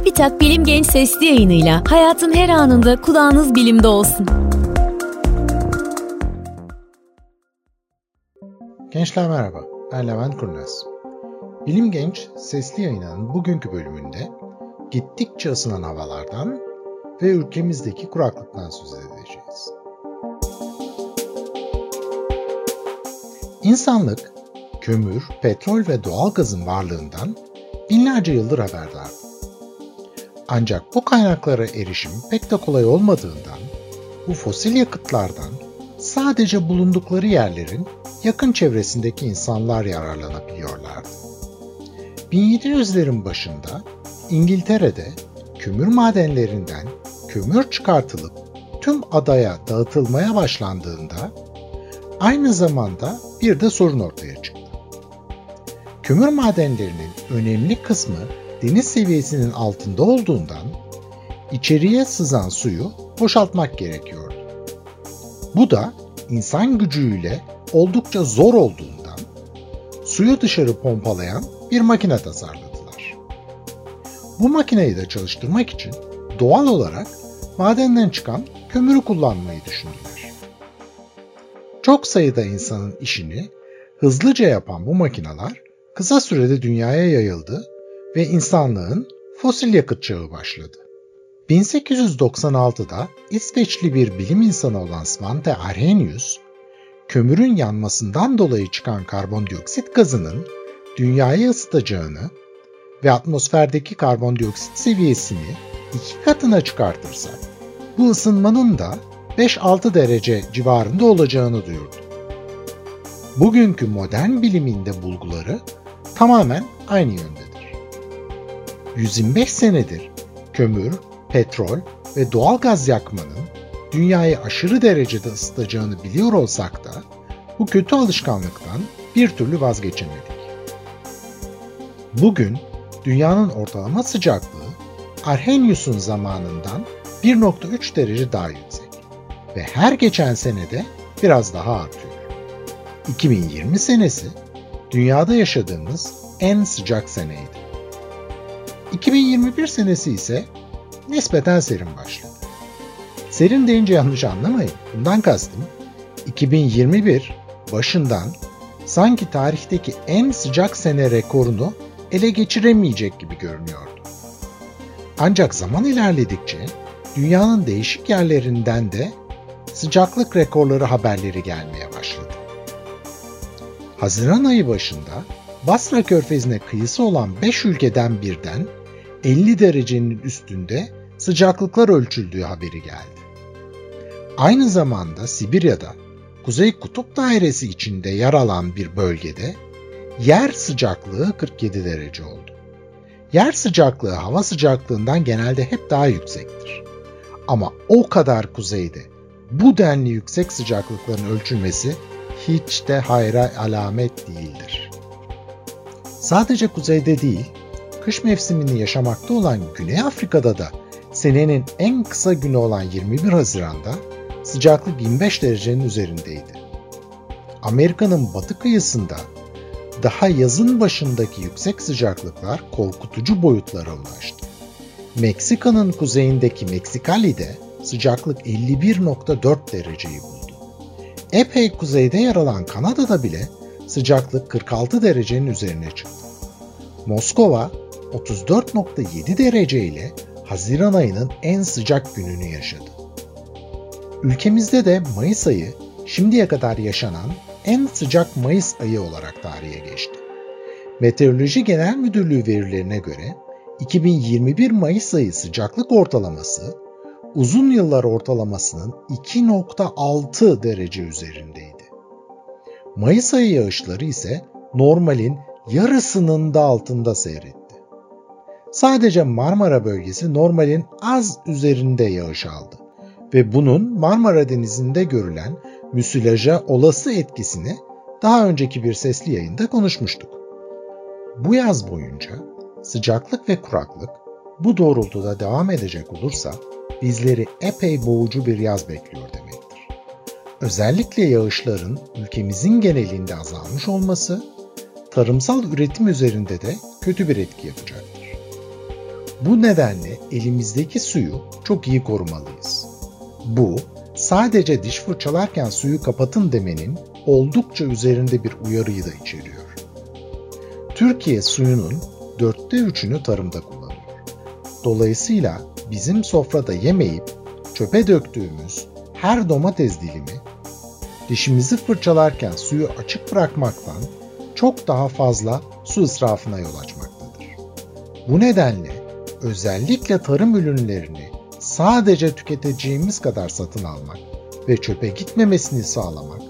TÜBİTAK Bilim Genç Sesli yayınıyla hayatın her anında kulağınız bilimde olsun. Gençler merhaba, ben Levent Kurnaz. Bilim Genç Sesli yayınının bugünkü bölümünde gittikçe ısınan havalardan ve ülkemizdeki kuraklıktan söz edeceğiz. İnsanlık, kömür, petrol ve doğal gazın varlığından binlerce yıldır haberdar. Ancak bu kaynaklara erişim pek de kolay olmadığından bu fosil yakıtlardan sadece bulundukları yerlerin yakın çevresindeki insanlar yararlanabiliyorlardı. 1700'lerin başında İngiltere'de kömür madenlerinden kömür çıkartılıp tüm adaya dağıtılmaya başlandığında aynı zamanda bir de sorun ortaya çıktı. Kömür madenlerinin önemli kısmı deniz seviyesinin altında olduğundan içeriye sızan suyu boşaltmak gerekiyordu. Bu da insan gücüyle oldukça zor olduğundan suyu dışarı pompalayan bir makine tasarladılar. Bu makineyi de çalıştırmak için doğal olarak madenden çıkan kömürü kullanmayı düşündüler. Çok sayıda insanın işini hızlıca yapan bu makineler kısa sürede dünyaya yayıldı ve insanlığın fosil yakıt çağı başladı. 1896'da İsveçli bir bilim insanı olan Svante Arrhenius, kömürün yanmasından dolayı çıkan karbondioksit gazının dünyayı ısıtacağını ve atmosferdeki karbondioksit seviyesini iki katına çıkartırsak bu ısınmanın da 5-6 derece civarında olacağını duyurdu. Bugünkü modern biliminde bulguları tamamen aynı yöndedir. 125 senedir kömür, petrol ve doğal gaz yakmanın dünyayı aşırı derecede ısıtacağını biliyor olsak da bu kötü alışkanlıktan bir türlü vazgeçemedik. Bugün dünyanın ortalama sıcaklığı Arrhenius'un zamanından 1.3 derece daha yüksek ve her geçen senede biraz daha artıyor. 2020 senesi dünyada yaşadığımız en sıcak seneydi. 2021 senesi ise nispeten serin başladı. Serin deyince yanlış anlamayın. Bundan kastım 2021 başından sanki tarihteki en sıcak sene rekorunu ele geçiremeyecek gibi görünüyordu. Ancak zaman ilerledikçe dünyanın değişik yerlerinden de sıcaklık rekorları haberleri gelmeye başladı. Haziran ayı başında Basra Körfezi'ne kıyısı olan 5 ülkeden birden 50 derecenin üstünde sıcaklıklar ölçüldüğü haberi geldi. Aynı zamanda Sibirya'da Kuzey Kutup Dairesi içinde yer alan bir bölgede yer sıcaklığı 47 derece oldu. Yer sıcaklığı hava sıcaklığından genelde hep daha yüksektir. Ama o kadar kuzeyde bu denli yüksek sıcaklıkların ölçülmesi hiç de hayra alamet değildir. Sadece kuzeyde değil, kış mevsimini yaşamakta olan Güney Afrika'da da senenin en kısa günü olan 21 Haziran'da sıcaklık 25 derecenin üzerindeydi. Amerika'nın batı kıyısında daha yazın başındaki yüksek sıcaklıklar korkutucu boyutlara ulaştı. Meksika'nın kuzeyindeki Meksikali'de sıcaklık 51.4 dereceyi buldu. Epey kuzeyde yer alan Kanada'da bile sıcaklık 46 derecenin üzerine çıktı. Moskova 34.7 derece ile Haziran ayının en sıcak gününü yaşadı. Ülkemizde de Mayıs ayı şimdiye kadar yaşanan en sıcak Mayıs ayı olarak tarihe geçti. Meteoroloji Genel Müdürlüğü verilerine göre 2021 Mayıs ayı sıcaklık ortalaması uzun yıllar ortalamasının 2.6 derece üzerindeydi. Mayıs ayı yağışları ise normalin yarısının da altında seyretti. Sadece Marmara bölgesi normalin az üzerinde yağış aldı ve bunun Marmara Denizi'nde görülen müsilaja olası etkisini daha önceki bir sesli yayında konuşmuştuk. Bu yaz boyunca sıcaklık ve kuraklık bu doğrultuda devam edecek olursa bizleri epey boğucu bir yaz bekliyor demektir. Özellikle yağışların ülkemizin genelinde azalmış olması tarımsal üretim üzerinde de kötü bir etki yapacaktır. Bu nedenle elimizdeki suyu çok iyi korumalıyız. Bu sadece diş fırçalarken suyu kapatın demenin oldukça üzerinde bir uyarıyı da içeriyor. Türkiye suyunun dörtte üçünü tarımda kullanıyor. Dolayısıyla bizim sofrada yemeyip çöpe döktüğümüz her domates dilimi dişimizi fırçalarken suyu açık bırakmaktan çok daha fazla su israfına yol açmaktadır. Bu nedenle özellikle tarım ürünlerini sadece tüketeceğimiz kadar satın almak ve çöpe gitmemesini sağlamak,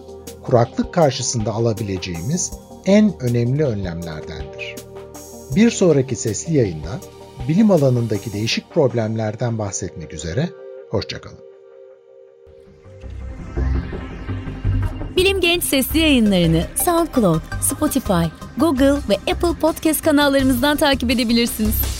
kuraklık karşısında alabileceğimiz en önemli önlemlerdendir. Bir sonraki sesli yayında bilim alanındaki değişik problemlerden bahsetmek üzere, hoşçakalın. Bilim Genç sesli yayınlarını SoundCloud, Spotify, Google ve Apple Podcast kanallarımızdan takip edebilirsiniz.